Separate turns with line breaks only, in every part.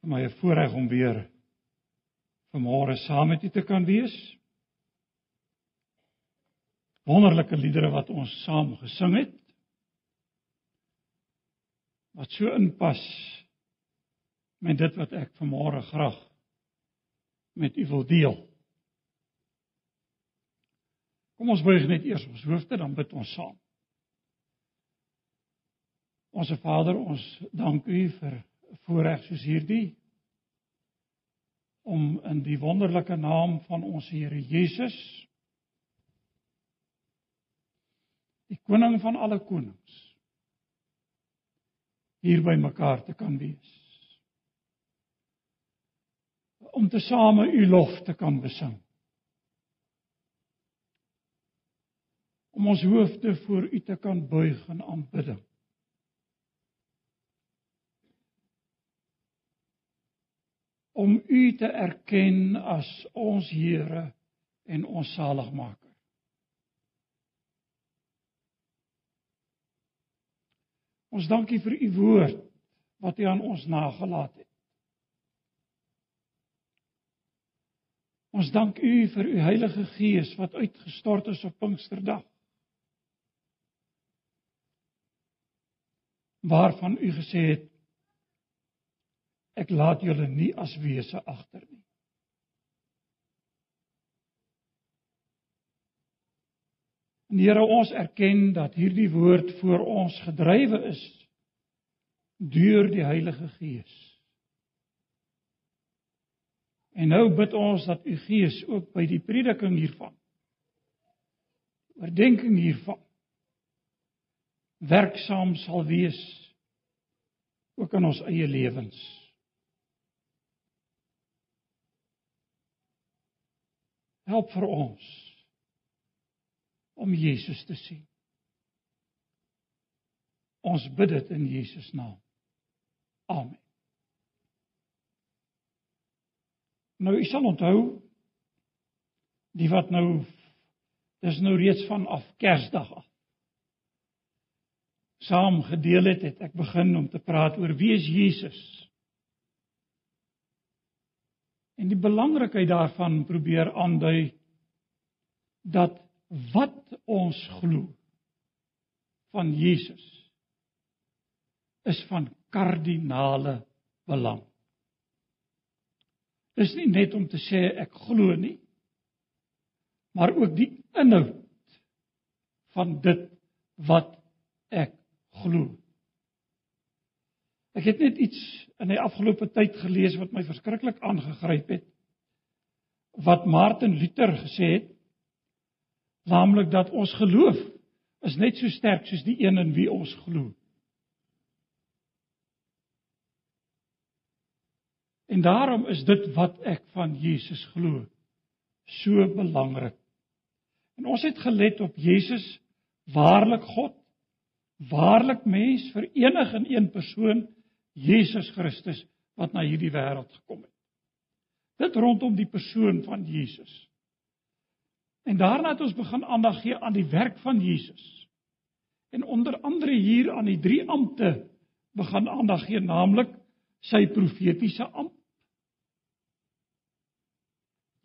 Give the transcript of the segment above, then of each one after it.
vir my 'n voorreg om weer vanmôre saam met u te kan wees. Wonderlike liedere wat ons saam gesing het. Wat so inpas met dit wat ek vanmôre graag met u wil deel. Kom ons buig net eers ons hoofde dan bid ons saam. Onse Vader, ons dank U vir voorreg soos hierdie om in die wonderlike naam van ons Here Jesus die koning van alle konings hier by mekaar te kan wees. Om te same u lof te kan besing. Om ons hoofde voor u te kan buig in aanbidding. Om U te erken as ons Here en ons saligmaker. Ons dankie vir U woord wat U aan ons nagelaat het. Ons dank U vir U Heilige Gees wat uitgestort is op Pinksterdag. Waarvan U gesê het ek laat julle nie as wese agter nie. En Here, ons erken dat hierdie woord voor ons gedrywe is deur die Heilige Gees. En nou bid ons dat u Gees ook by die prediking hiervan oordenking hiervan werksaam sal wees ook in ons eie lewens. Help vir ons om Jesus te sien. Ons bid dit in Jesus naam. Amen. Nou u sal onthou die wat nou dis nou reeds vanaf Kersdag af saam gedeel het, het ek begin om te praat oor wie is Jesus? En die belangrikheid daarvan probeer aandui dat wat ons glo van Jesus is van kardinale belang. Dis nie net om te sê ek glo nie, maar ook die inhoud van dit wat ek glo. Ek het net iets in die afgelope tyd gelees wat my verskriklik aangegryp het. Wat Martin Luther gesê het, naamlik dat ons geloof is net so sterk soos die een in wie ons glo. En daarom is dit wat ek van Jesus glo so belangrik. En ons het gelet op Jesus waarlik God, waarlik mens, verenig in een persoon Jesus Christus wat na hierdie wêreld gekom het. Dit rondom die persoon van Jesus. En daarna het ons begin aandag gee aan die werk van Jesus. En onder andere hier aan die drie ampte begin aandag gee, naamlik sy profetiese ampt.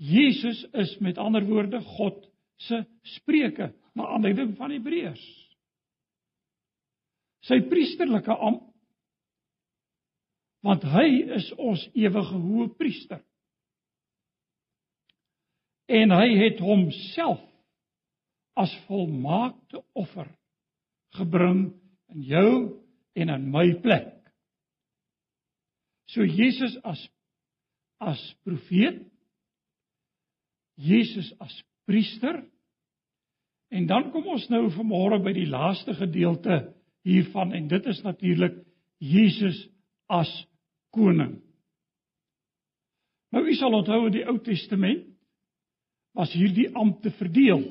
Jesus is met ander woorde God se spreuke na aanleiding van Hebreërs. Sy priesterlike ampt want hy is ons ewige hoëpriester. En hy het homself as volmaakte offer gebring in jou en in my plek. So Jesus as as profeet, Jesus as priester. En dan kom ons nou vanmôre by die laaste gedeelte hiervan en dit is natuurlik Jesus as koning. Nou u sal onthou in die Ou Testament was hierdie ampte verdeel.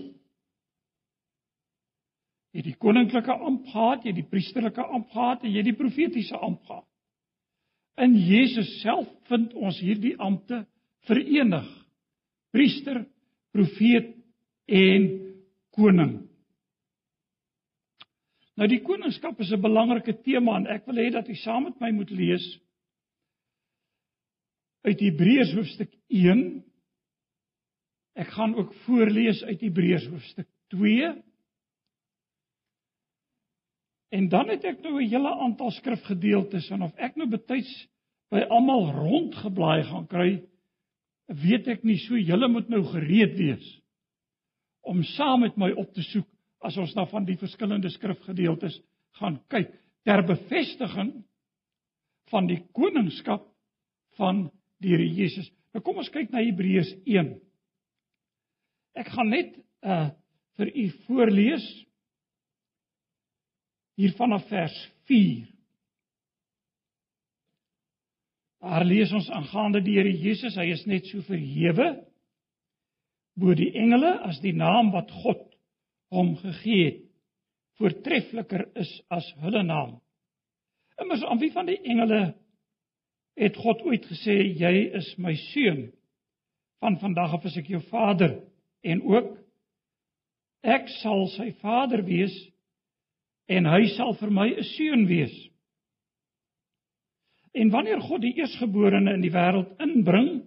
Jy die koninklike ampt gehad, jy die priesterlike ampt gehad en jy die profetiese ampt gehad. In Jesus self vind ons hierdie ampte verenig. Priester, profeet en koning. Nou die koningskap is 'n belangrike tema en ek wil hê dat u saam met my moet lees uit Hebreërs hoofstuk 1. Ek gaan ook voorlees uit Hebreërs hoofstuk 2. En dan het ek nou 'n hele aantal skrifgedeeltes en of ek nou betyds by almal rondgeblaai gaan kry, weet ek nie, so julle moet nou gereed wees om saam met my op te soek as ons na van die verskillende skrifgedeeltes gaan kyk ter bevestiging van die koningskap van die Here Jesus. Nou kom ons kyk na Hebreërs 1. Ek gaan net uh vir u voorlees hier vanaf vers 4. Daar lees ons aangaande die Here Jesus, hy is net so verhewe bo die engele as die naam wat God hom gegee het voortreffliker is as hulle naam. Immers aan wie van die engele het God ooit gesê jy is my seun? Van vandag af is ek jou vader en ook ek sal sy vader wees en hy sal vir my 'n seun wees. En wanneer God die eersgeborene in die wêreld inbring,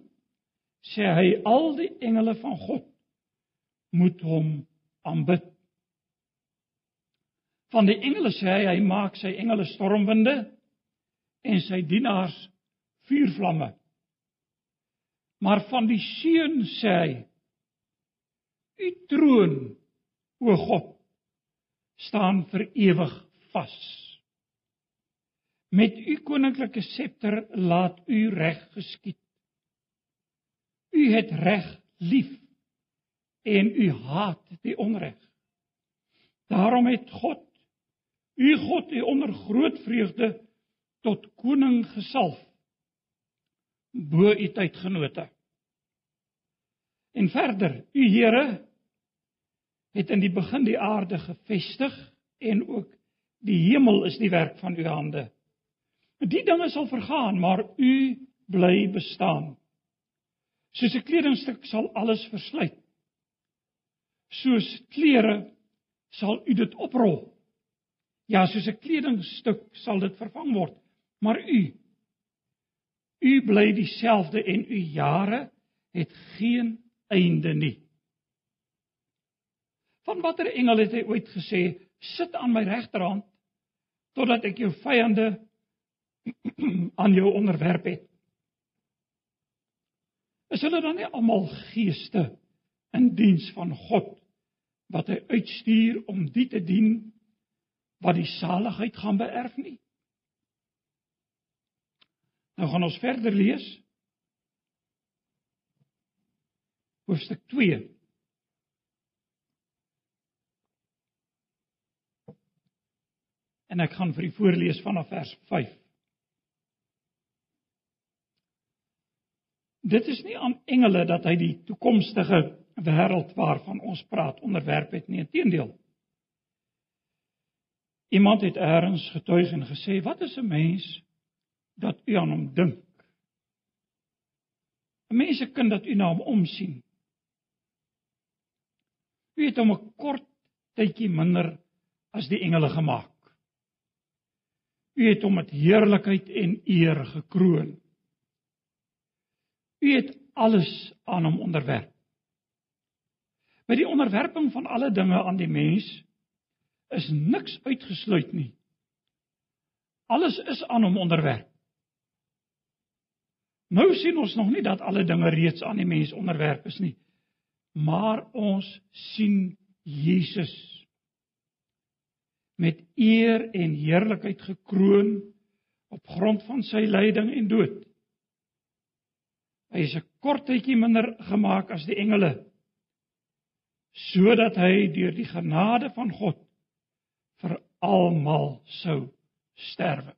sê hy al die engele van God moet hom aanbid. Van die engele sê hy hy maak sy engele stormwinde en sy dienaars vuurvlamme. Maar van die seun sê hy u troon o God staan vir ewig vas. Met u koninklike septer laat u reg geskied. U het reg lief en u haat die onreg. Daarom het God u God u onder groot vreugde tot koning gesalf bo u tydgenote. En verder, u Here het in die begin die aarde gevestig en ook die hemel is die werk van u hande. Die dinge sal vergaan, maar u bly bestaan. Soos 'n kledingstuk sal alles versluit. Soos klere sal u dit oprol. Ja, soos 'n kledingstuk sal dit vervang word. Maar u u bly dieselfde en u jare het geen einde nie. Van watter engel het hy ooit gesê, "Sit aan my regterhand totdat ek jou vyande aan jou onderwerp het. Is hulle dan nie almal geeste in diens van God wat hy uitstuur om die te dien wat die saligheid gaan beerf nie? Nou gaan ons verder lees. Hoofstuk 2. En ek gaan vir u voorlees vanaf vers 5. Dit is nie aan engele dat hy die toekomstige wêreld waarvan ons praat onderwerp het nie, inteendeel. Iemand het eers getuig en gesê, "Wat is 'n mens dat u aan hom dink?" 'n Mens se kind dat u na hom omsien. U het hom 'n kort tydjie minder as die engele gemaak. U het hom met heerlikheid en eer gekroon. U het alles aan hom onderwerp. By die onderwerping van alle dinge aan die mens is niks uitgesluit nie. Alles is aan hom onderwerp. Nou sien ons nog nie dat alle dinge reeds aan die mens onderwerp is nie. Maar ons sien Jesus met eer en heerlikheid gekroon op grond van sy lyding en dood. Hy is 'n kort tydjie minder gemaak as die engele sodat hy deur die genade van God vir almal sou sterwe.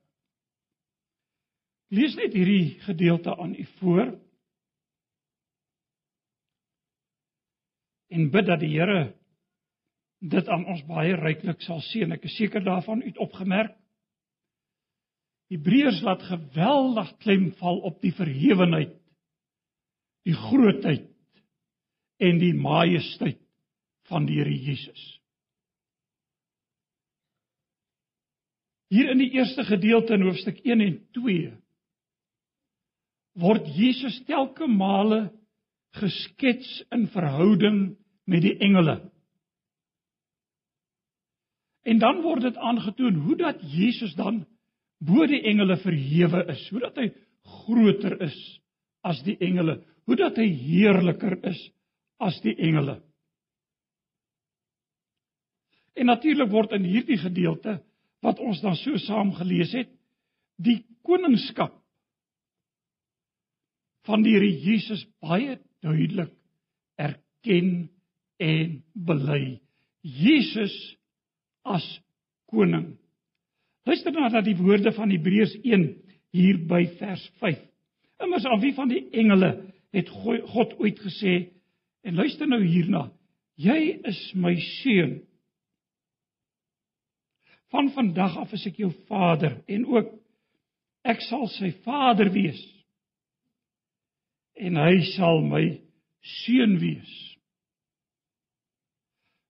Lees net hierdie gedeelte aan u voor. En bid dat die Here dit aan ons baie ryklik sal seën. Ek is seker daarvan u het opgemerk. Hebreërs laat geweldig klem val op die verhewenheid die grootheid en die majesteit van die Here Jesus. Hier in die eerste gedeelte in hoofstuk 1 en 2 word Jesus telke male geskets in verhouding met die engele. En dan word dit aangetoon hoe dat Jesus dan bo die engele verhewe is, hoe dat hy groter is as die engele, hoe dat hy heerliker is as die engele. En natuurlik word in hierdie gedeelte wat ons dan so saam gelees het, die koningskap van die Here Jesus baie duidelik erken en bely. Jesus as koning. Luister nou na die woorde van Hebreërs 1 hier by vers 5. Immers aan wie van die engele het God ooit gesê en luister nou hierna. Jy is my seun. Van vandag af is ek jou vader en ook ek sal sy vader wees. En hy sal my seun wees.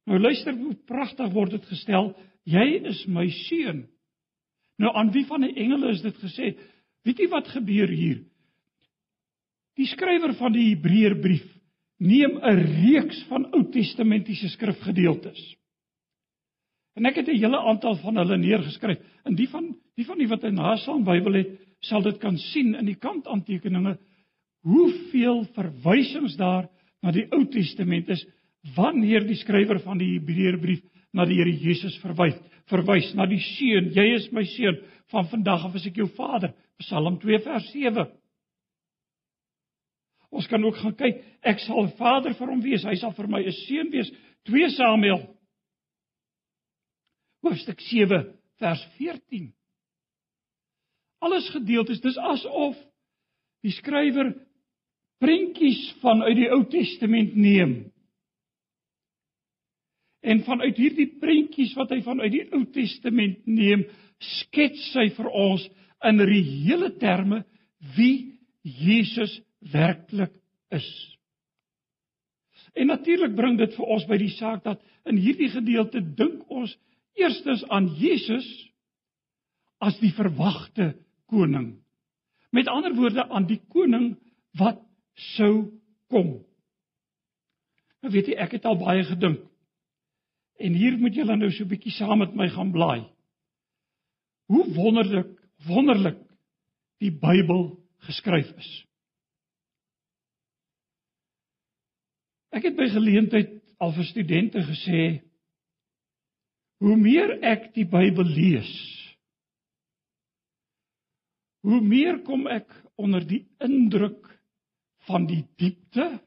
Nou luister hoe pragtig word dit gestel, jy is my seun. Nou aan wie van die engele is dit gesê? Weet jy wat gebeur hier? Die skrywer van die Hebreërbrief neem 'n reeks van Ou Testamentiese skrifgedeeltes. En ek het 'n hele aantal van hulle neergeskryf. En die van die van die wat 'n Nasaam Bybel het, sal dit kan sien in die kantaantekeninge hoeveel verwysings daar na die Ou Testament is wanneer die skrywer van die Hebreërbrief na die Here Jesus verwys, verwys na die seun, jy is my seun, van vandag af is ek jou vader, Psalm 2 vers 7. Ons kan ook gaan kyk, ek sal 'n vader vir hom wees, hy sal vir my 'n seun wees, 2 Samuel. Hoofstuk 7 vers 14. Alles gedeeltes, dis asof die skrywer prentjies van uit die Ou Testament neem En vanuit hierdie prentjies wat hy vanuit die Ou Testament neem, skets hy vir ons in reële terme wie Jesus werklik is. En natuurlik bring dit vir ons by die saak dat in hierdie gedeelte dink ons eerstens aan Jesus as die verwagte koning. Met ander woorde aan die koning wat sou kom. Nou weet jy, ek het al baie gedink En hier moet julle nou so 'n bietjie saam met my gaan blaai. Hoe wonderlik, wonderlik die Bybel geskryf is. Ek het by geleentheid al vir studente gesê hoe meer ek die Bybel lees, hoe meer kom ek onder die indruk van die diepte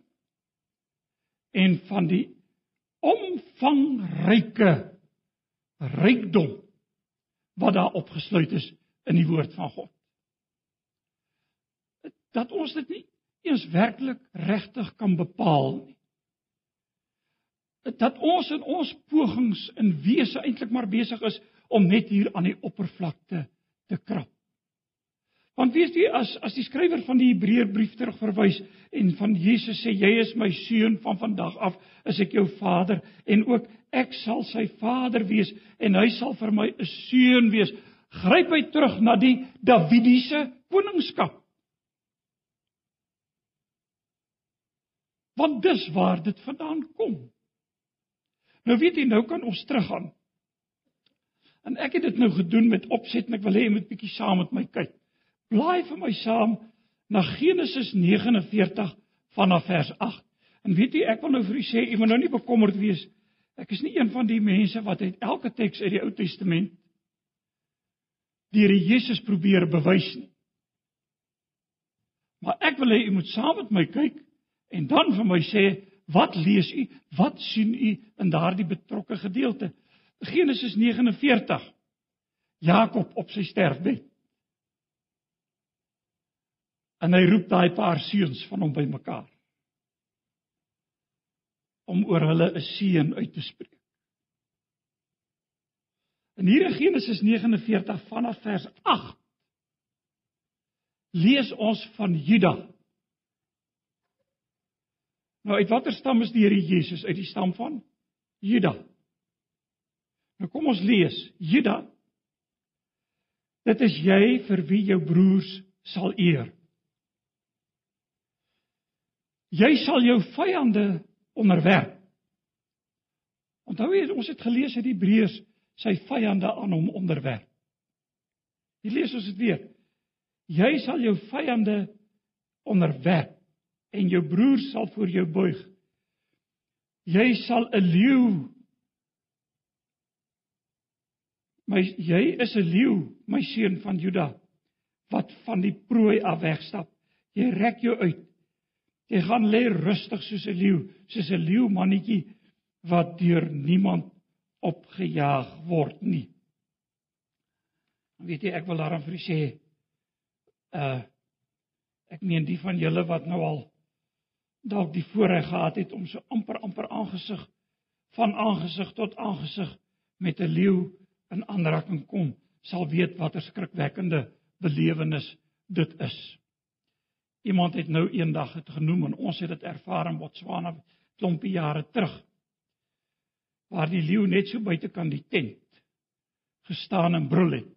en van die omvangryke rykdom wat daar opgesluit is in die woord van God. Dat ons dit nie eens werklik regtig kan bepaal nie. Dat ons in ons pogings in wese eintlik maar besig is om net hier aan die oppervlakte te krap. Want weet jy as as die skrywer van die Hebreërbrief terugverwys en van Jesus sê jy is my seun van vandag af is ek jou vader en ook ek sal sy vader wees en hy sal vir my 'n seun wees. Gryp hy terug na die Davidiese koningskap. Want dis waar dit vandaan kom. Nou weet jy nou kan ons teruggaan. En ek het dit nou gedoen met opset en ek wil hê jy moet bietjie saam met my kyk. Blaai vir my saam na Genesis 49 vanaf vers 8. En weet jy, ek wil nou vir u sê, u moet nou nie bekommerd wees. Ek is nie een van die mense wat uit elke teks uit die Ou Testament die Here Jesus probeer bewys nie. Maar ek wil hê u moet saam met my kyk en dan vir my sê, wat lees u? Wat sien u in daardie betrokke gedeelte? Genesis 49. Jakob op sy sterfbed. En hy roep daai paar seuns van hom bymekaar om oor hulle 'n seën uit te spreek. In hier in Genesis 49 vanaf vers 8 lees ons van Juda. Nou uit watter stam is die Here Jesus? Uit die stam van Juda. Nou kom ons lees. Juda. Dit is jy vir wie jou broers sal eer. Jy sal jou vyande onderwerp. Onthou jy ons het gelees uit Hebreërs sy vyande aan hom onderwerp. Hier lees ons dit weer. Jy sal jou vyande onderwerp en jou broer sal voor jou buig. Jy sal 'n leeu My jy is 'n leeu, my seun van Juda, wat van die prooi af wegstap. Jy rek jou uit. Jy gaan lê rustig soos 'n leeu, soos 'n leeu mannetjie wat deur niemand opgejaag word nie. Weet jy, ek wil daarom vir sê uh ek meen die van julle wat nou al dalk die voorreg gehad het om so amper amper aangesig van aangesig tot aangesig met 'n leeu in aanraking kom, sal weet watter skrikwekkende belewenis dit is. Iemand het nou eendag dit genoem en ons het dit ervaar in Botswana klompie jare terug. Waar die leeu net so buite kan die tent gestaan en brul het.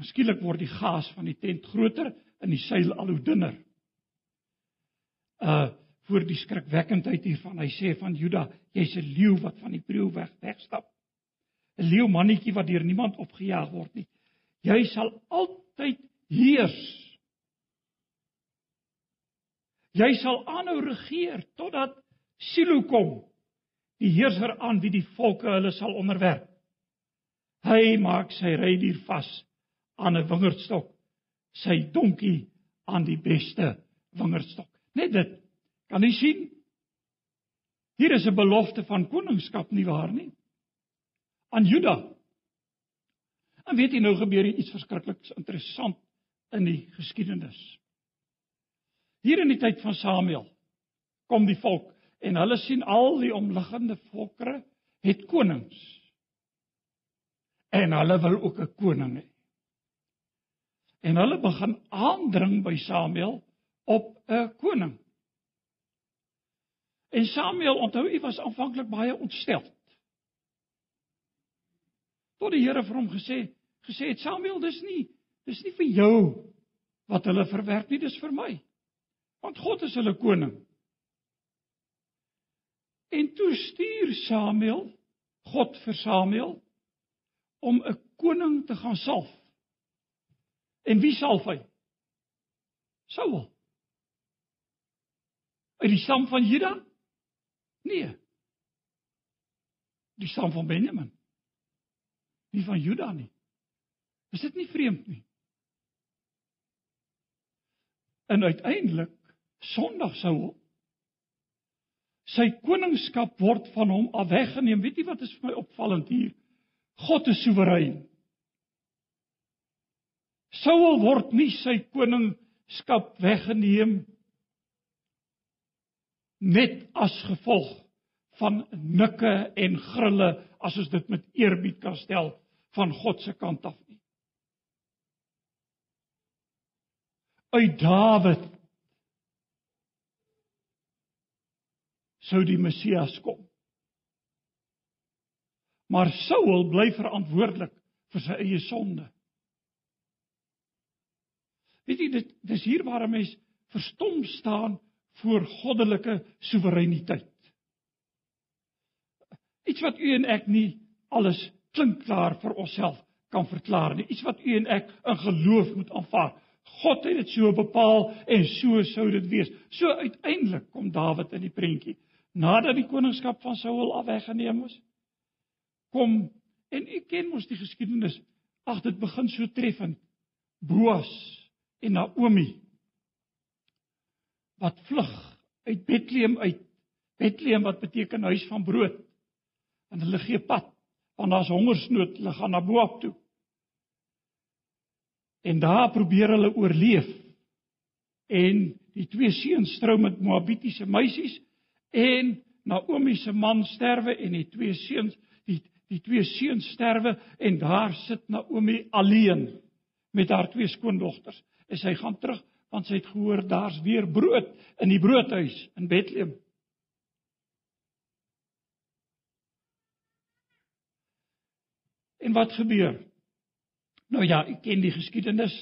Miskielik word die gas van die tent groter en die seil al hoe dunner. Uh voor die skrikwekkendheid hiervan, hy sê van Juda, jy's 'n leeu wat van die proe weg wegstap. 'n Leeu mannetjie wat deur niemand opgejaag word nie. Jy sal altyd heers. Jy sal aanhou regeer totdat Silo kom. Die heerser aan wie die volke hulle sal onderwerp. Hy maak sy rydier vas aan 'n wingerdstok, sy donkie aan die beste wingerdstok. Net dit. Kan jy sien? Hier is 'n belofte van koningskap nie waar nie? Aan Juda. En weet jy nou gebeur iets verskriklik interessant in die geskiedenis. Hier in die tyd van Samuel kom die volk en hulle sien al die omliggende volkere het konings. En hulle wil ook 'n koning hê. En hulle begin aandring by Samuel op 'n koning. En Samuel, onthou, hy was aanvanklik baie ontstel. Tot die Here vir hom gesê, gesê het Samuel, dis nie, dis nie vir jou wat hulle verwerp nie, dis vir my. Want God is hulle koning. En toe stuur Samuel God vir Samuel om 'n koning te gaan salf. En wie salf hy? Saul. Uit die stam van Juda? Nee. Die stam van Benjamin. Nie van Juda nie. Is dit nie vreemd nie? En uiteindelik Sondag Saul sy koningskap word van hom afweggeneem. Weet jy wat is vir my opvallend hier? God is soewerein. Saul word nie sy koningskap weggeneem net as gevolg van nikke en grille as ons dit met eerbied kan stel van God se kant af nie. Uit Dawid sou die Messias kom. Maar Saul bly verantwoordelik vir sy eie sonde. Weet jy dit dis hier waar 'n mens verstom staan voor goddelike soewereiniteit. Iets wat u en ek nie alles klink klaar vir onsself kan verklaar nie. Iets wat u en ek in geloof moet aanvaar. God het dit so bepaal en so sou dit wees. So uiteindelik kom Dawid in die prentjie. Nadat die koningskap van Saul af weggeneem is, kom en u ken mos die geskiedenis. Ag dit begin so treffend. Boas en Naomi wat vlug uit Bethlehem uit. Bethlehem wat beteken huis van brood. En hulle gee pad want daar's hongersnood, hulle gaan na Moab toe. En daar probeer hulle oorleef. En die twee seuns trou met Moabitiese meisies en Naomi se man sterwe en die twee seuns die die twee seuns sterwe en daar sit Naomi alleen met haar twee skoondogters. En sy gaan terug want sy het gehoor daar's weer brood in die broodhuis in Bethlehem. En wat gebeur? Nou ja, ek ken die geskiedenis.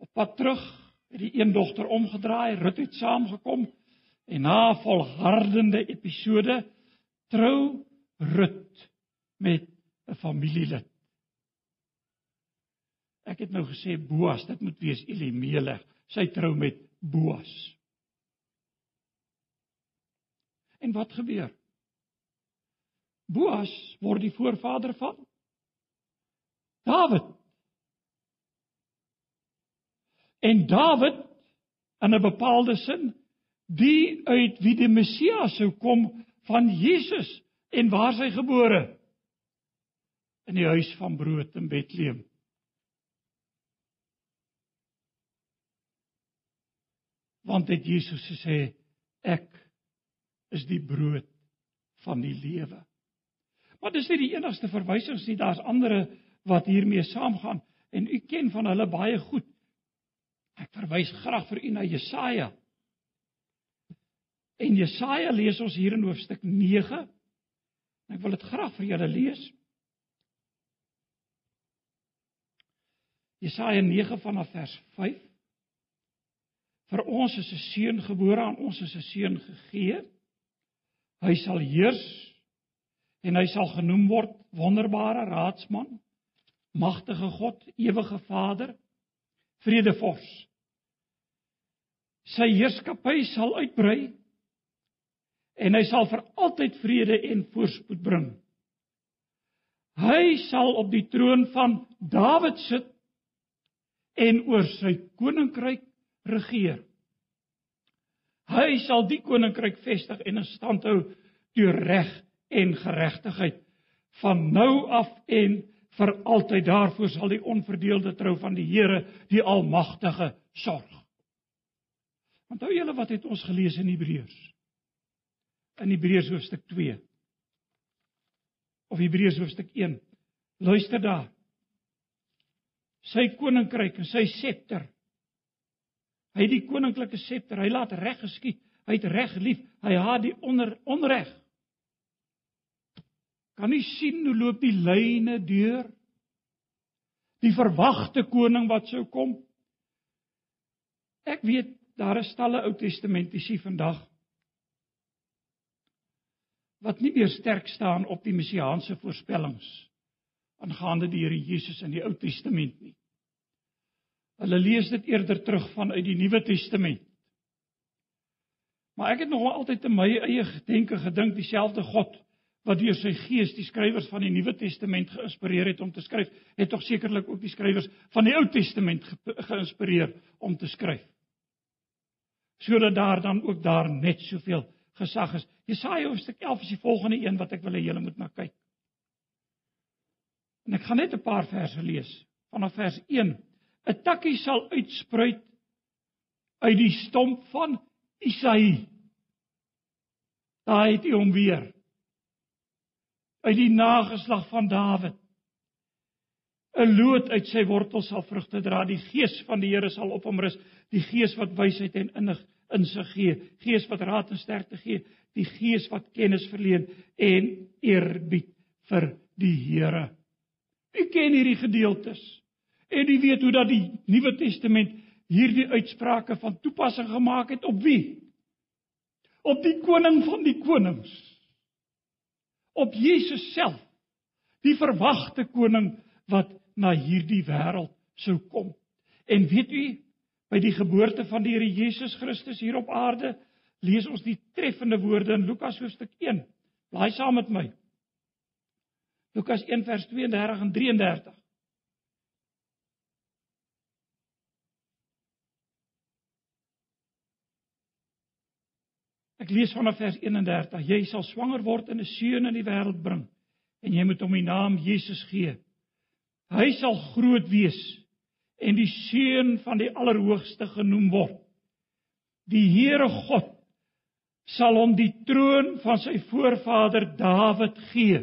Op pad terug het die een dogter omgedraai, Rut het saamgekom En na 'n volhardende episode trou Rut met 'n familielid. Ek het nou gesê Boas, dit moet wees Elimelech. Sy trou met Boas. En wat gebeur? Boas word die voorvader van Dawid. En Dawid in 'n bepaalde sin die uit wie die Messias sou kom van Jesus en waar sy gebore in die huis van brood in Bethlehem. Want dit Jesus sê ek is die brood van die lewe. Maar dis nie die enigste verwysings nie, daar's ander wat hiermee saamgaan en u ken van hulle baie goed. Ek verwys graag vir u na Jesaja. En Jesaja lees ons hier in hoofstuk 9. Ek wil dit graag vir julle lees. Jesaja 9 vanaf vers 5. Vir ons is 'n seun gebore, aan ons is 'n seun gegee. Hy sal heers en hy sal genoem word wonderbare raadsman, magtige God, ewige Vader, vredevors. Sy heerskappy sal uitbrei en hy sal vir altyd vrede en voorspoed bring. Hy sal op die troon van Dawid sit en oor sy koninkryk regeer. Hy sal die koninkryk vestig en in stand hou deur reg en geregtigheid van nou af en vir altyd daarvoor sal die onverdeelde trou van die Here die almagtige sorg. Onthou julle wat het ons gelees in Hebreërs? In Hebreërs hoofstuk 2 of Hebreërs hoofstuk 1. Luister daar. Sy koninkryk en sy septer. Hy het die koninklike septer, hy laat reg geskied. Hy het reg lief. Hy haat die onder onreg. Kan u sien hoe loop die lyne deur? Die verwagte koning wat sou kom. Ek weet daar is talle Ou Testamentiese vandag wat nie meer sterk staan op die messiaanse voorspellings aangaande die Here Jesus in die Ou Testament nie. Hulle lees dit eerder terug vanuit die Nuwe Testament. Maar ek het nog altyd in my eie gedenke gedink dieselfde God wat deur sy gees die skrywers van die Nuwe Testament geïnspireer het om te skryf, het tog sekerlik ook die skrywers van die Ou Testament ge geïnspireer om te skryf. Sodat daar dan ook daar net soveel gesag is. Jesaja hoofstuk 11 is die volgende een wat ek wil hê julle moet na kyk. En ek gaan net 'n paar verse lees vanaf vers 1. 'n Takkie sal uitspruit uit die stomp van Isaïe. Daar het hy hom weer uit die nageslag van Dawid. 'n Loot uit sy wortels sal vrugte dra. Die gees van die Here sal op hom rus, die gees wat wysheid en innig insig gee, gees wat raad en sterkte gee, die gees wat kennis verleen en eerbied vir die Here. U ken hierdie gedeeltes. En u weet hoe dat die Nuwe Testament hierdie uitsprake van toepassing gemaak het op wie? Op die koning van die konings op Jesus self, die verwagte koning wat na hierdie wêreld sou kom. En weet u, by die geboorte van die Here Jesus Christus hier op aarde, lees ons die treffende woorde in Lukas hoofstuk 1. Blaai saam met my. Lukas 1 vers 32 en 33. Ek lees vanaf vers 31. Jy sal swanger word en 'n seun in die wêreld bring en jy moet hom die naam Jesus gee. Hy sal groot wees en die seun van die Allerhoogste genoem word. Die Here God sal hom die troon van sy voorvader Dawid gee.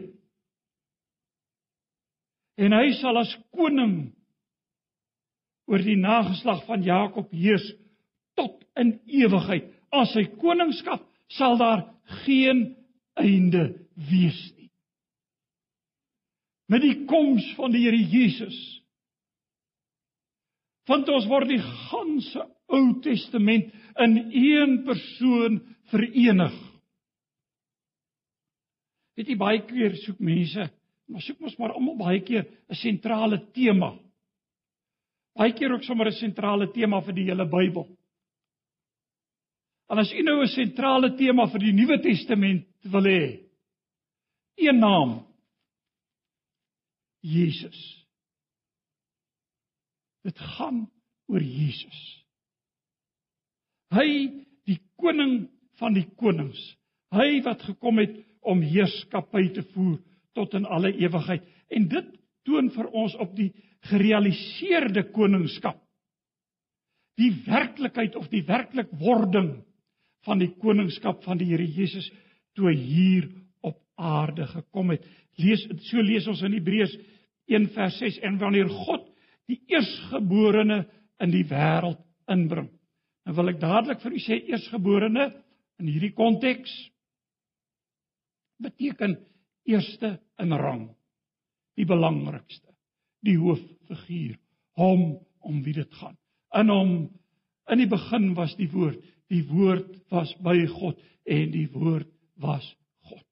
En hy sal as koning oor die nageslag van Jakob heers tot in ewigheid aan sy koningskap sal daar geen einde wees nie. Met die koms van die Here Jesus vind ons word die ganse Ou Testament in een persoon verenig. Weet jy baie keer soek mense, maar soek mos maar almal baie keer 'n sentrale tema. Baie keer ook sommer 'n sentrale tema vir die hele Bybel. En as u nou 'n sentrale tema vir die Nuwe Testament wil hê, een naam Jesus. Dit gaan oor Jesus. Hy die koning van die konings. Hy wat gekom het om heerskappy te voer tot in alle ewigheid. En dit toon vir ons op die gerealiseerde koningskap. Die werklikheid of die werklikwording van die koningskap van die Here Jesus toe hier op aarde gekom het. Lees so lees ons in Hebreërs 1 vers 6 en wanneer God die eersgeborene in die wêreld inbring. Nou wil ek dadelik vir u sê eersgeborene in hierdie konteks beteken eerste in rang. Die belangrikste, die hooffiguur, hom om wie dit gaan. In hom in die begin was die woord, die woord was by God en die woord was God.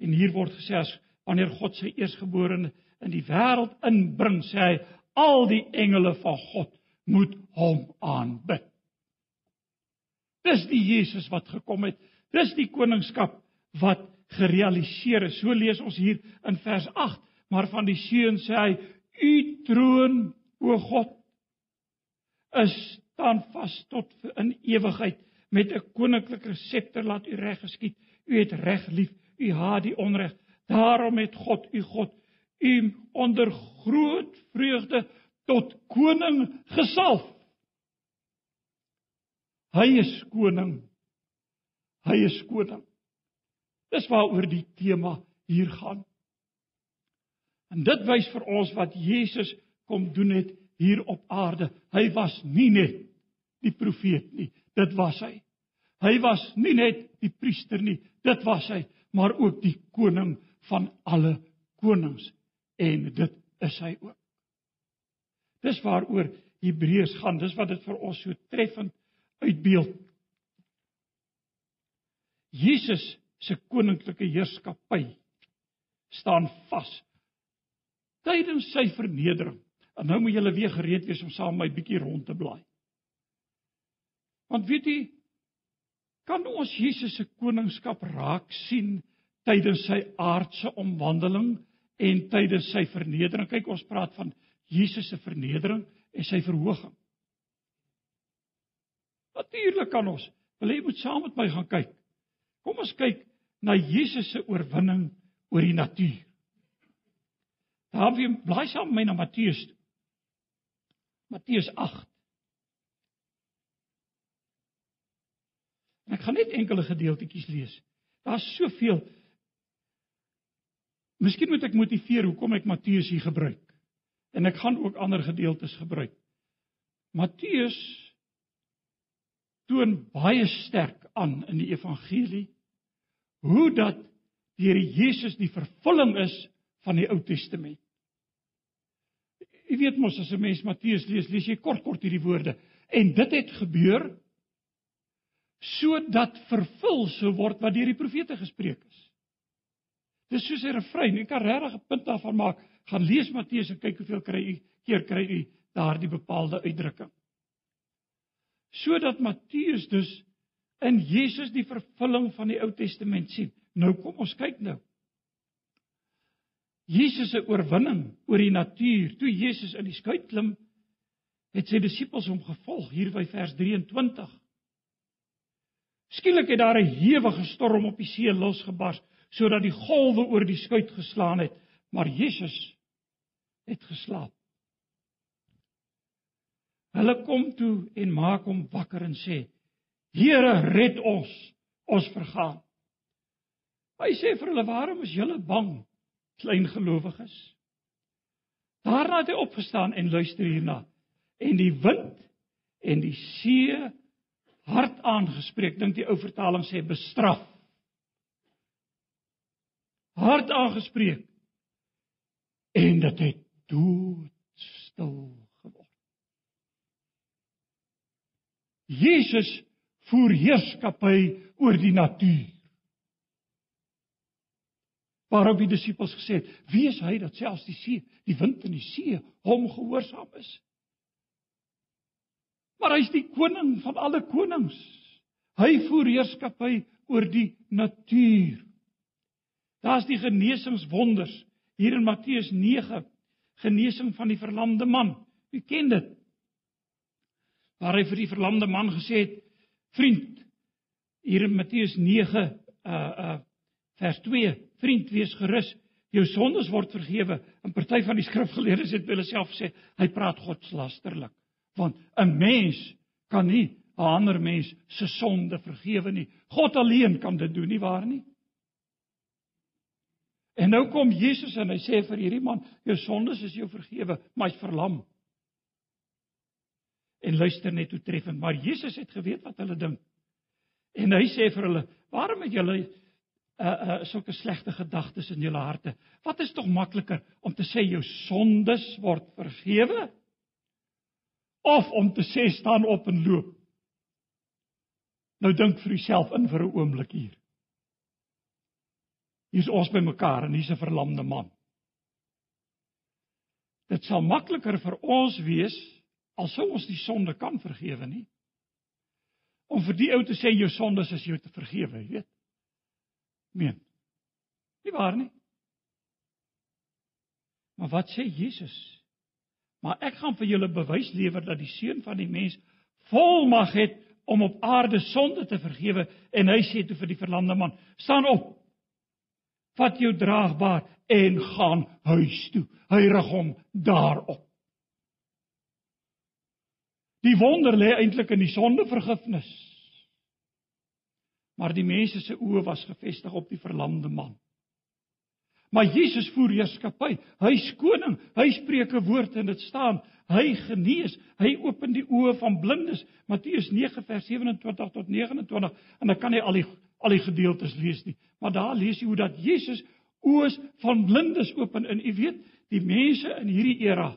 En hier word gesê as wanneer God sy eersgeborene in die wêreld inbring, sê hy al die engele van God moet hom aanbid. Dis die Jesus wat gekom het. Dis die koningskap wat gerealiseer is. So lees ons hier in vers 8, maar van die seun sê hy: "U troon, o God, is staan vas tot in ewigheid met 'n koninklike scepter laat u reg geskied. U het reg lief, u haat die onreg. Daarom het God, u God, u onder groot vreugde tot koning gesalf. Hy is koning. Hy is koning. Dis waaroor die tema hier gaan. En dit wys vir ons wat Jesus kom doen het hier op aarde. Hy was nie net die profeet nie, dit was hy. Hy was nie net die priester nie, dit was hy, maar ook die koning van alle konings en dit is hy ook. Dis waaroor Hebreërs gaan. Dis wat dit vir ons so treffend uitbeeld. Jesus se koninklike heerskappy staan vas tydens sy vernedering. En nou moet julle weer gereed wees om saam met my bietjie rond te blaai. Want weet jy, kan ons Jesus se koningskap raak sien tydens sy aardse omwandeling en tydens sy vernedering. Kyk, ons praat van Jesus se vernedering en sy verhoging. Natuurlik kan ons. Wil jy moet saam met my gaan kyk. Kom ons kyk na Jesus se oorwinning oor die natuur. Daar wie bly saam met my na Matteus. Matteus 8. En ek gaan net enkele gedeeltetjies lees. Daar's soveel Miskien moet ek motiveer hoekom ek Matteus hier gebruik. En ek gaan ook ander gedeeltes gebruik. Matteus toon baie sterk aan in die evangelie hoe dat die Here Jesus die vervulling is van die Ou Testament. Jy weet mos as 'n mens Matteus lees, lees jy kort kort hierdie woorde en dit het gebeur sodat vervul sou word wat deur die profete gespreek is. Dis soos 'n refrein. Jy kan regtig 'n punt daarvan maak. Gaan lees Matteus en kyk hoeveel kry u keer kry u daardie bepaalde uitdrukking. Sodat Matteus dus in Jesus die vervulling van die Ou Testament sien. Nou kom ons kyk nou. Jesus se oorwinning oor die natuur. Toe Jesus in die skuit klim, het sy disippels hom gevolg hier by vers 23. Skielik het daar 'n hewige storm op die see losgebars sodat die golwe oor die skuit geslaan het, maar Jesus het geslaap. Hulle kom toe en maak hom wakker en sê: "Here, red ons, ons vergaan." Hy sê vir hulle: "Waarom is julle bang, klein gelowiges?" Daarna het hy opgestaan en luister hierna. En die wind en die see hard aangespreek, dink die ou vertaling sê bestraf hard aangespreek en dit het doodstil geword. Jesus voer heerskappy oor die natuur. Waarop die disippels gesê het: "Wie is hy dat selfs die see, die wind en die see hom gehoorsaam is?" Maar hy's die koning van alle konings. Hy voer heerskappy oor die natuur. Daar's die genesingswonders hier in Matteus 9, genesing van die verlamde man. U ken dit. Waar hy vir die verlamde man gesê het: "Vriend, hier in Matteus 9 uh uh vers 2, vriend, wees gerus, jou sondes word vergewe." En party van die skrifgeleerdes het hulle self gesê, hy praat godslasterlik, want 'n mens kan nie 'n ander mens se sonde vergewe nie. God alleen kan dit doen, nie waar nie? En nou kom Jesus en hy sê vir hierdie man, jou sondes is jou vergewe, maar hy's verlam. En luister net hoe treffend, maar Jesus het geweet wat hulle dink. En hy sê vir hulle, "Waarom het julle uh uh sulke slegte gedagtes in julle harte? Wat is tog makliker om te sê jou sondes word vergewe of om te sê staan op en loop?" Nou dink vir jouself in vir 'n oomblik hier. Hier's ons by mekaar en hier's 'n verlamde man. Dit sal makliker vir ons wees al sou ons die sonde kan vergewe nie. Om vir die ou te sê jou sondes is jou te vergewe, jy weet. Meen. Nie waar nie. Maar wat sê Jesus? Maar ek gaan vir julle bewys lewer dat die seun van die mens volmag het om op aarde sonde te vergewe en hy sê toe vir die verlamde man: "Staan op vat jou draagbaar en gaan huis toe. Hy rig hom daarop. Die wonder lê eintlik in die sondevergifnis. Maar die mense se oë was gefestig op die verlamde man. Maar Jesus voer heerskappy. Hy's koning. Hy spreek 'n woord en dit staan. Hy genees. Hy open die oë van blindes. Matteus 9 vers 27 tot 29 en dan kan jy al die al die gedeeltes lees nie. Maar daar lees jy hoe dat Jesus oë van blindes open en u weet, die mense in hierdie era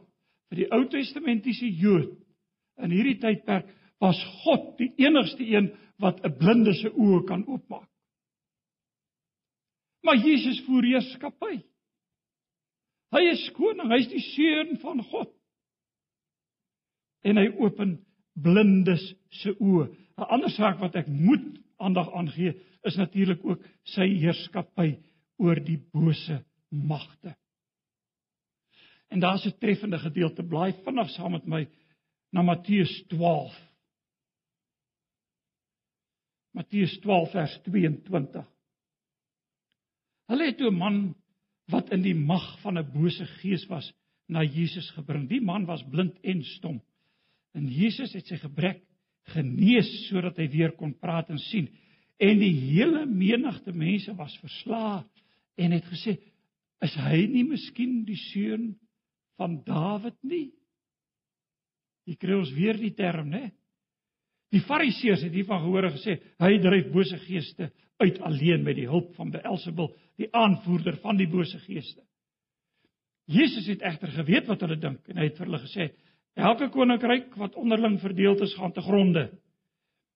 vir die Ou Testamentiese Jood in hierdie tydperk was God die enigste een wat 'n blinde se oë kan oopmaak. Maar Jesus voer heerskappy. Hy is koning, hy is die seun van God. En hy open blindes se oë. 'n Ander saak wat ek moet aandag aan gee, is natuurlik ook sy heerskappy oor die bose magte. En daar's 'n treffende gedeelte, blaai vinnig saam met my na Matteus 12. Matteus 12 vers 22. Hulle het 'n man wat in die mag van 'n bose gees was na Jesus gebring. Die man was blind en stom. En Jesus het sy gebrek genees sodat hy weer kon praat en sien en die hele menigte mense was verslae en het gesê is hy nie miskien die seun van Dawid nie? Jy kry ons weer die term nê Die Fariseërs het hiervan gehoor en gesê hy dryf bose geeste uit alleen met die hulp van Beelzebul die aanvoerder van die bose geeste. Jesus het egter geweet wat hulle dink en hy het vir hulle gesê elke koninkryk wat onderling verdeel is gaan te gronde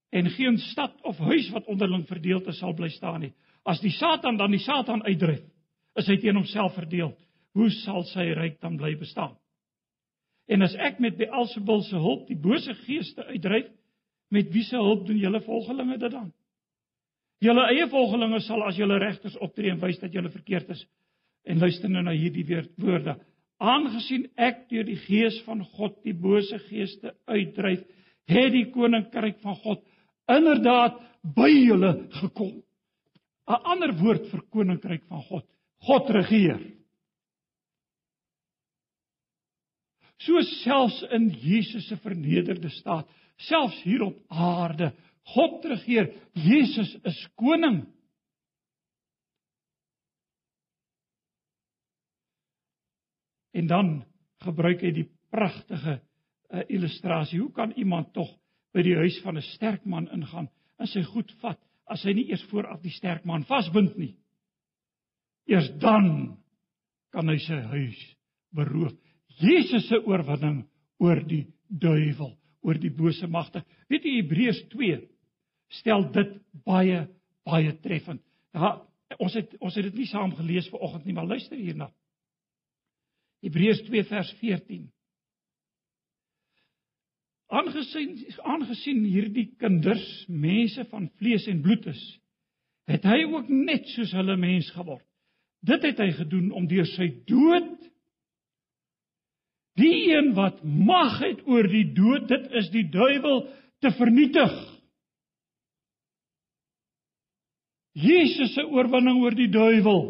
en geen stad of huis wat onderling verdeel is sal bly staan nie. As die Satan dan die Satan uitdryf, is hy teen homself verdeel. Hoe sal sy ryk dan bly bestaan? En as ek met Beelzebul se hulp die bose geeste uitdryf, met wie se hulp doen julle volgelinge dit dan? Julle eie volgelinge sal as julle regters optree en wys dat julle verkeerd is. En luister nou na hierdie woorde. Aangesien ek deur die gees van God die bose geeste uitdryf, het die koninkryk van God inderdaad by julle gekom. 'n Ander woord vir koninkryk van God. God regeer. So selfs in Jesus se vernederde staat, selfs hier op aarde, God regeer. Jesus is koning. En dan gebruik hy die pragtige uh, illustrasie. Hoe kan iemand tog by die huis van 'n sterk man ingaan en sy goed vat as hy nie eers vooraf die sterk man vasbind nie. Eers dan kan hy sy huis beroof. Jesus se oorwinning oor die duiwel, oor die bose magte. Weet jy Hebreërs 2 stel dit baie baie treffend. Ja, ons het ons het dit nie saam gelees vanoggend nie, maar luister hierna. Hebreërs 2 vers 14. Aangesien aangesien hierdie kinders mense van vlees en bloed is, het hy ook net soos hulle mens geword. Dit het hy gedoen om deur sy dood die een wat mag het oor die dood, dit is die duiwel te vernietig. Jesus se oorwinning oor die duiwel.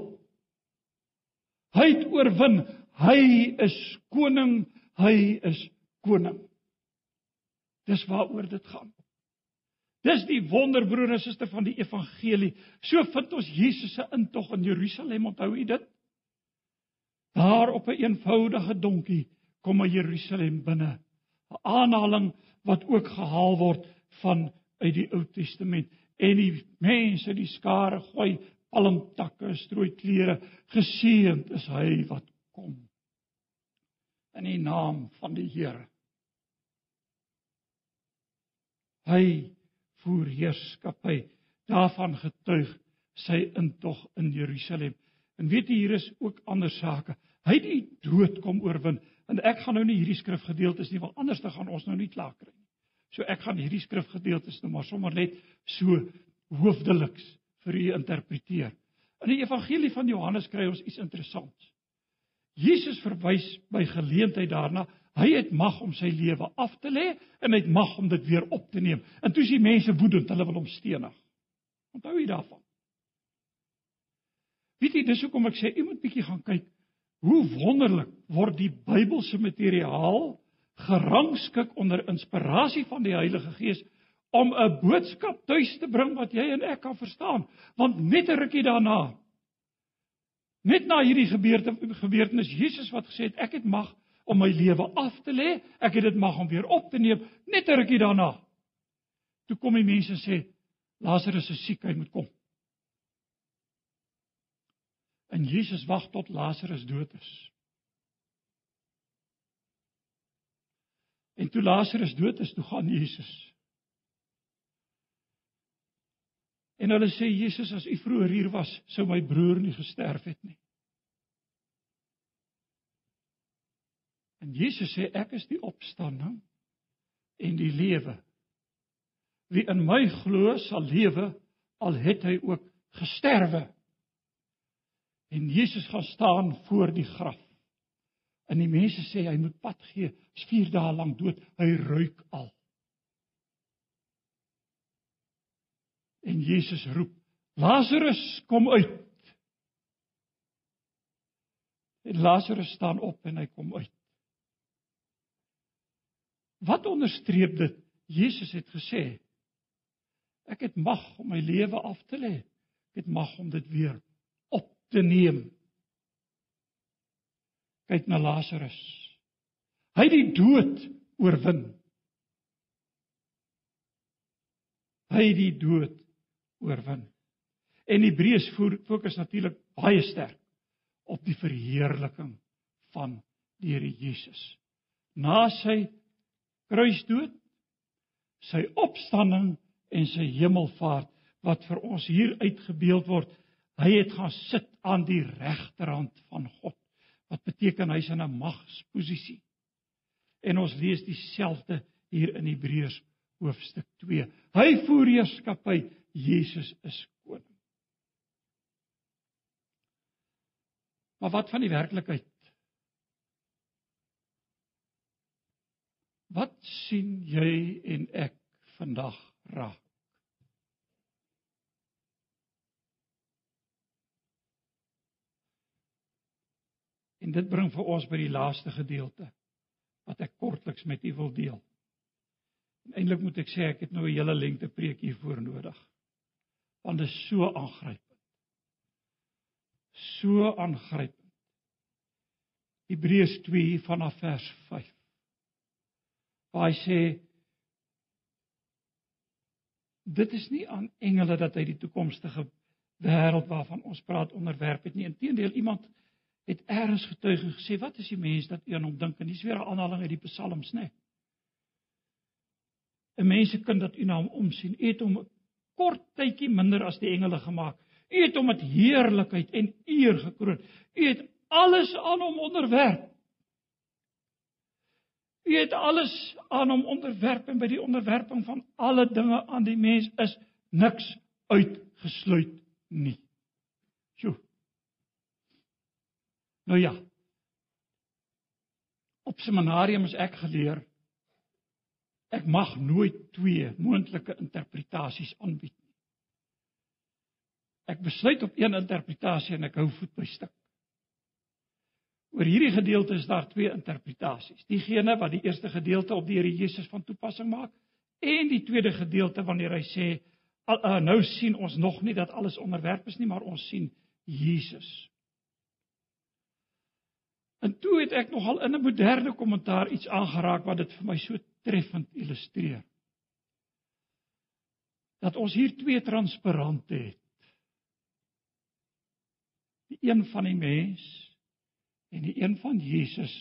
Hy het oorwin. Hy is koning. Hy is koning. Dis waaroor dit gaan. Dis die wonderbroer en suster van die evangelie. So vind ons Jesus se intog in Jerusalem, onthou u dit? Daar op 'n een eenvoudige donkie kom hy Jerusalem binne. 'n Aanhaling wat ook gehaal word van uit die Ou Testament en die mense die skare gooi palmtakke strooi klere geseënd is hy wat kom in die naam van die Here hy voer heerskappy daarvan getuig sy intog in Jerusalem en weet jy hier is ook ander sake hy die dood kom oorwin en ek gaan nou nie hierdie skrifgedeeltes nie want anders dan gaan ons nou nie klaar kry nie So ek gaan hierdie skrifgedeeltes nou maar sommer net so hoofdeliks vir u interpreteer. In die evangelie van Johannes kry ons iets interessants. Jesus verwys by geleentheid daarna, hy het mag om sy lewe af te lê en hy het mag om dit weer op te neem. En toe is die mense woedend, hulle wil hom stenig. Onthou jy daarvan? Weet jy, dis hoekom ek sê u moet bietjie gaan kyk hoe wonderlik word die Bybelse materiaal gerangskik onder inspirasie van die Heilige Gees om 'n boodskap tuis te bring wat jy en ek kan verstaan. Want net 'n rukkie daarna net na hierdie gebeurte gebeurtenis Jesus wat gesê het ek het mag om my lewe af te lê, ek het dit mag om weer op te neem, net 'n rukkie daarna. Toe kom die mense sê Lazarus is siek, hy moet kom. En Jesus wag tot Lazarus dood is. En toe Lazarus dood is, toe gaan Jesus. En hulle sê Jesus, as u vroeër hier was, sou my broer nie gesterf het nie. En Jesus sê ek is die opstanding en die lewe. Wie in my glo, sal lewe al het hy ook gesterwe. En Jesus gaan staan voor die graf. En die mense sê hy moet pad gee. Hy's 4 dae lank dood. Hy ruik al. En Jesus roep: "Lazarus, kom uit." En Lazarus staan op en hy kom uit. Wat onderstreep dit? Jesus het gesê: "Ek het mag om my lewe af te lê. Ek het mag om dit weer op te neem." kyk na Lazarus. Hy het die dood oorwin. Hy het die dood oorwin. En Hebreërs fokus natuurlik baie sterk op die verheerliking van die Here Jesus. Na sy kruisdood, sy opstanding en sy hemelvaart wat vir ons hier uitgebeeld word, hy het gaan sit aan die regterhand van God wat beteken hy's in 'n magsposisie. En ons lees dieselfde hier in Hebreërs hoofstuk 2. Hy voer heerskappy, Jesus is koning. Maar wat van die werklikheid? Wat sien jy en ek vandag raak? En dit bring vir ons by die laaste gedeelte wat ek kortliks met u wil deel. En eintlik moet ek sê ek het nou 'n hele lengte preek hiervoor nodig. Want dit is so aangrypend. So aangrypend. Hebreërs 2 vanaf vers 5. Waar hy sê dit is nie aan engele dat hy die toekomstige wêreld waarvan ons praat onderwerp het nie. Inteendeel iemand het eers getuig en gesê wat is die mens dat u aan hom dink en dis weer 'n aanhaling uit die psalms nê 'n mensekind dat u na hom omsien. U het hom 'n kort tydjie minder as die engele gemaak. U het hom met heerlikheid en eer gekroon. U het alles aan hom onderwerp. U het alles aan hom onderwerp en by die onderwerping van alle dinge aan die mens is niks uitgesluit nie. Sjoe. Nou ja. Op seminarium is ek geleer ek mag nooit twee moontlike interpretasies aanbied nie. Ek besluit op een interpretasie en ek hou voet by stuk. Oor hierdie gedeelte is daar twee interpretasies. Diegene wat die eerste gedeelte op die Here Jesus van toepassing maak en die tweede gedeelte wanneer hy sê uh, nou sien ons nog nie dat alles onderwerp is nie, maar ons sien Jesus. En toe het ek nogal in 'n moderne kommentaar iets aangeraak wat dit vir my so treffend illustreer. Dat ons hier twee transparante het. Die een van die mens en die een van Jesus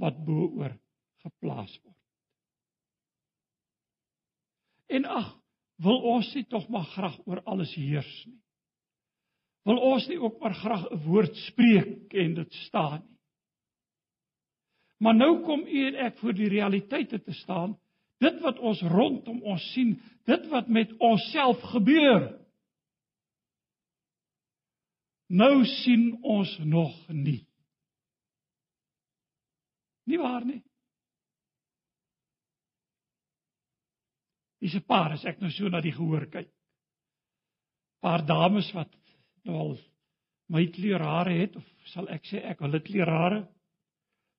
wat bo-oor geplaas word. En ag, wil ons nie tog maar graag oor alles heers nie. Wil ons nie ook maar graag 'n woord spreek en dit staan nie. Maar nou kom u en ek voor die realiteite te staan, dit wat ons rondom ons sien, dit wat met onsself gebeur. Nou sien ons nog nie. Nie waar nie. Dis 'n paar as ek nou so na die gehoor kyk. Paar dames wat nou al my kleurare het of sal ek sê ek hulle kleurare.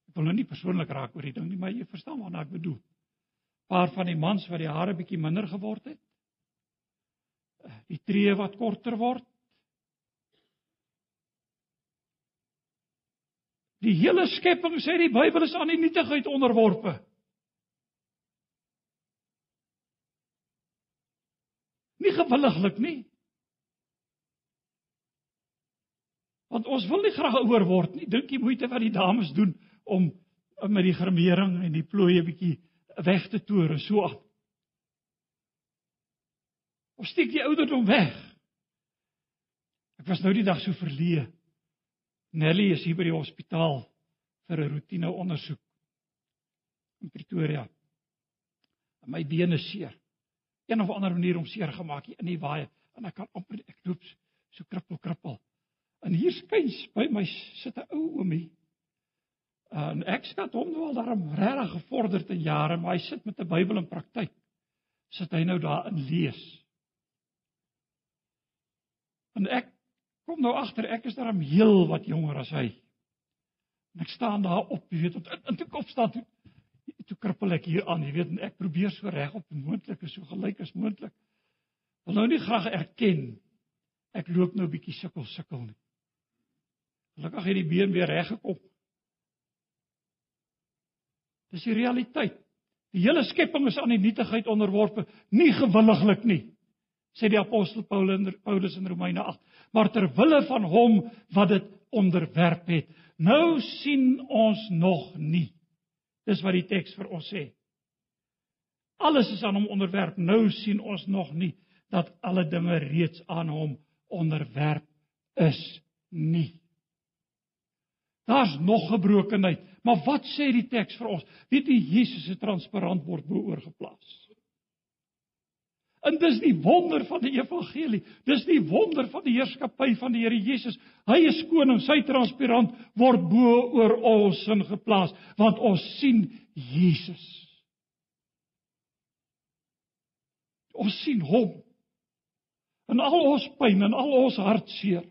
Ek wil nou nie persoonlik raak oor die ding nie, maar jy verstaan wat ek bedoel. Paar van die mans wat die hare bietjie minder geword het. Die tree wat korter word. Die hele skepping sê die Bybel is aan die nietigheid onderworpe. Nie gewilliglik nie. Want ons wil nie graag ouer word nie. Dink jy moeite wat die dames doen om met die gremering en die plooie bietjie weg te toer so af. Of steek die ouderdom weg? Ek was nou die dag so verleë Nelly is hier by die hospitaal vir 'n roetine ondersoek in Pretoria. My bene seer. Een of ander manier om seer gemaak hier in die waai en ek kan amper ek loop so krippel krippel. En hier skuins by my sit 'n ou oomie. En ek skat hom nou al daarom regtig gevorderd in jare, maar hy sit met 'n Bybel in praktyk. Sit hy nou daar in lees. En ek kom nou agter ek is daarom heel wat jonger as hy. En ek staan daar op, jy weet, en toe kop staan toe toe krippel ek hier aan, jy weet, en ek probeer so reg op moontlik is so gelyk as moontlik. Wil nou nie graag erken ek loop nou bietjie sukkel sukkel nie. Gelukkig het die been weer reg gekom. Dis die realiteit. Die hele skepping is aan die nietigheid onderworpe, nie gewilliglik nie sê die apostel Paulus in Romeine 8, maar ter wille van hom wat dit onderwerp het. Nou sien ons nog nie. Dis wat die teks vir ons sê. Alles is aan hom onderwerp. Nou sien ons nog nie dat alle dinge reeds aan hom onderwerp is nie. Daar's nog gebrokenheid, maar wat sê die teks vir ons? Weet jy Jesus se transparant word bo oorgeplaas. En dis die wonder van die evangelie. Dis die wonder van die heerskappy van die Here Jesus. Hy is koning, sy transparant word bo oor ons sin geplaas, want ons sien Jesus. Ons sien hom. In al ons pyn en al ons hartseer.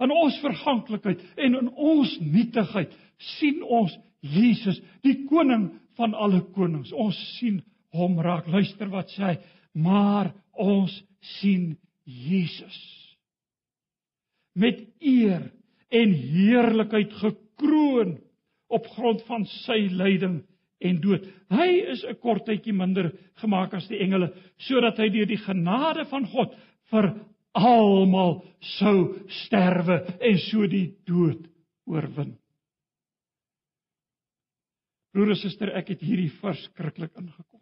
In ons verganklikheid en in ons nietigheid sien ons Jesus, die koning van alle konings. Ons sien hom raak. Luister wat sê hy, maar ons sien Jesus met eer en heerlikheid gekroon op grond van sy lyding en dood. Hy is 'n kort tydjie minder gemaak as die engele sodat hy deur die genade van God vir almal sou sterwe en so die dood oorwin. Broer en suster, ek het hierdie verskriklik ingekort.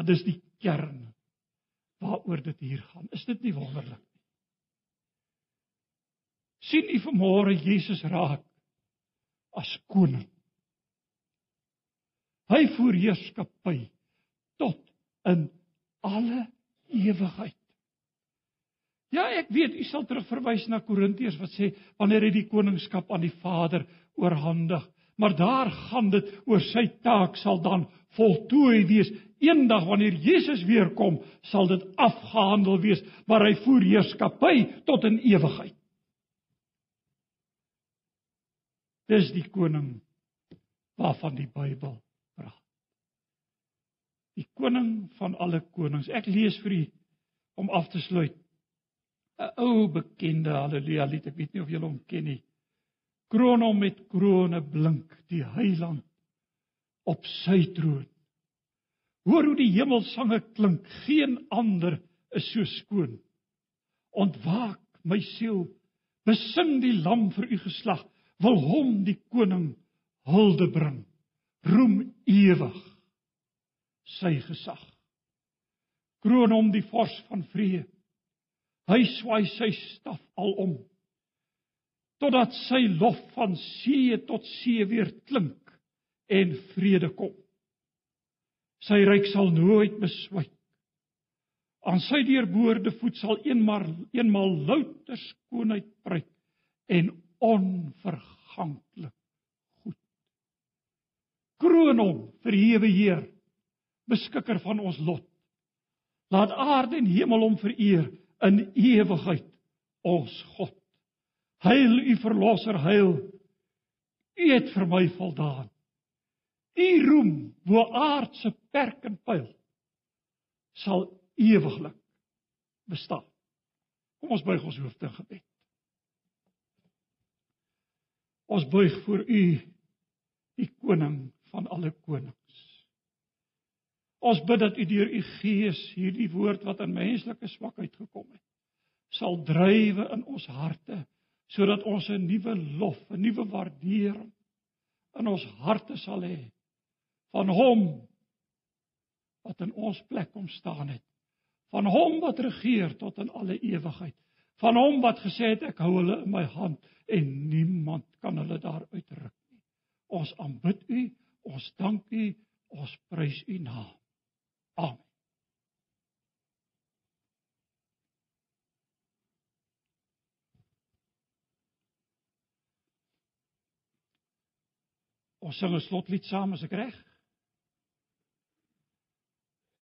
Want dis die kern waaroor dit hier gaan. Is dit nie wonderlik nie? sien u vanmôre Jesus raak as koning. Hy voer heerskappy tot in alle ewigheid. Ja, ek weet u sal terugverwys na Korintiërs wat sê wanneer hy die koningskap aan die Vader oorhandig, maar daar gaan dit oor sy taak sal dan voltooi wees. Eendag wanneer Jesus weer kom, sal dit afgehandel wees, maar hy voer heerskappy tot in ewigheid. Dis die koning waarvan die Bybel praat. Die koning van alle konings. Ek lees vir u om af te sluit 'n ou bekende haleluja lied. Ek weet nie of julle hom ken nie. Kroon hom met krone blink die heiland op sy troon. Hoor hoe die hemelsange klink, geen ander is so skoon. Ontwaak my siel, besing die lam vir u geslag wil hom die koning hulde bring roem ewig sy gesag kroon hom die vors van vrede hy swaai sy staf alom totdat sy lof van see tot see weer klink en vrede kom sy ryk sal nooit beswyk aan sy deurboorde voet sal eenmaal eenmaal louter skoonheid pryk en onverganklik goed. Kroon hom verhewe Heer, beskikker van ons lot. Laat aarde en hemel hom vereer in ewigheid ons God. Heil u verlosser, heil. U het vir my voldaan. U roem bo aardse perk en pyl sal ewiglik bestaan. Kom ons buig ons hoofde in gebed. Ons buig voor U, die koning van alle konings. Ons bid dat U deur U Gees hierdie woord wat in menslike swakheid gekom het, sal drywe in ons harte sodat ons 'n nuwe lof, 'n nuwe waardering in ons harte sal hê van hom wat in ons plek kom staan het van hom wat regeer tot in alle ewigheid van hom wat gesê het ek hou hulle in my hand en niemand kan hulle daar uitruk nie. Ons aanbid U, ons dank U, ons prys U naam. Amen. Ons sing 'n slotlied saam as ek reg?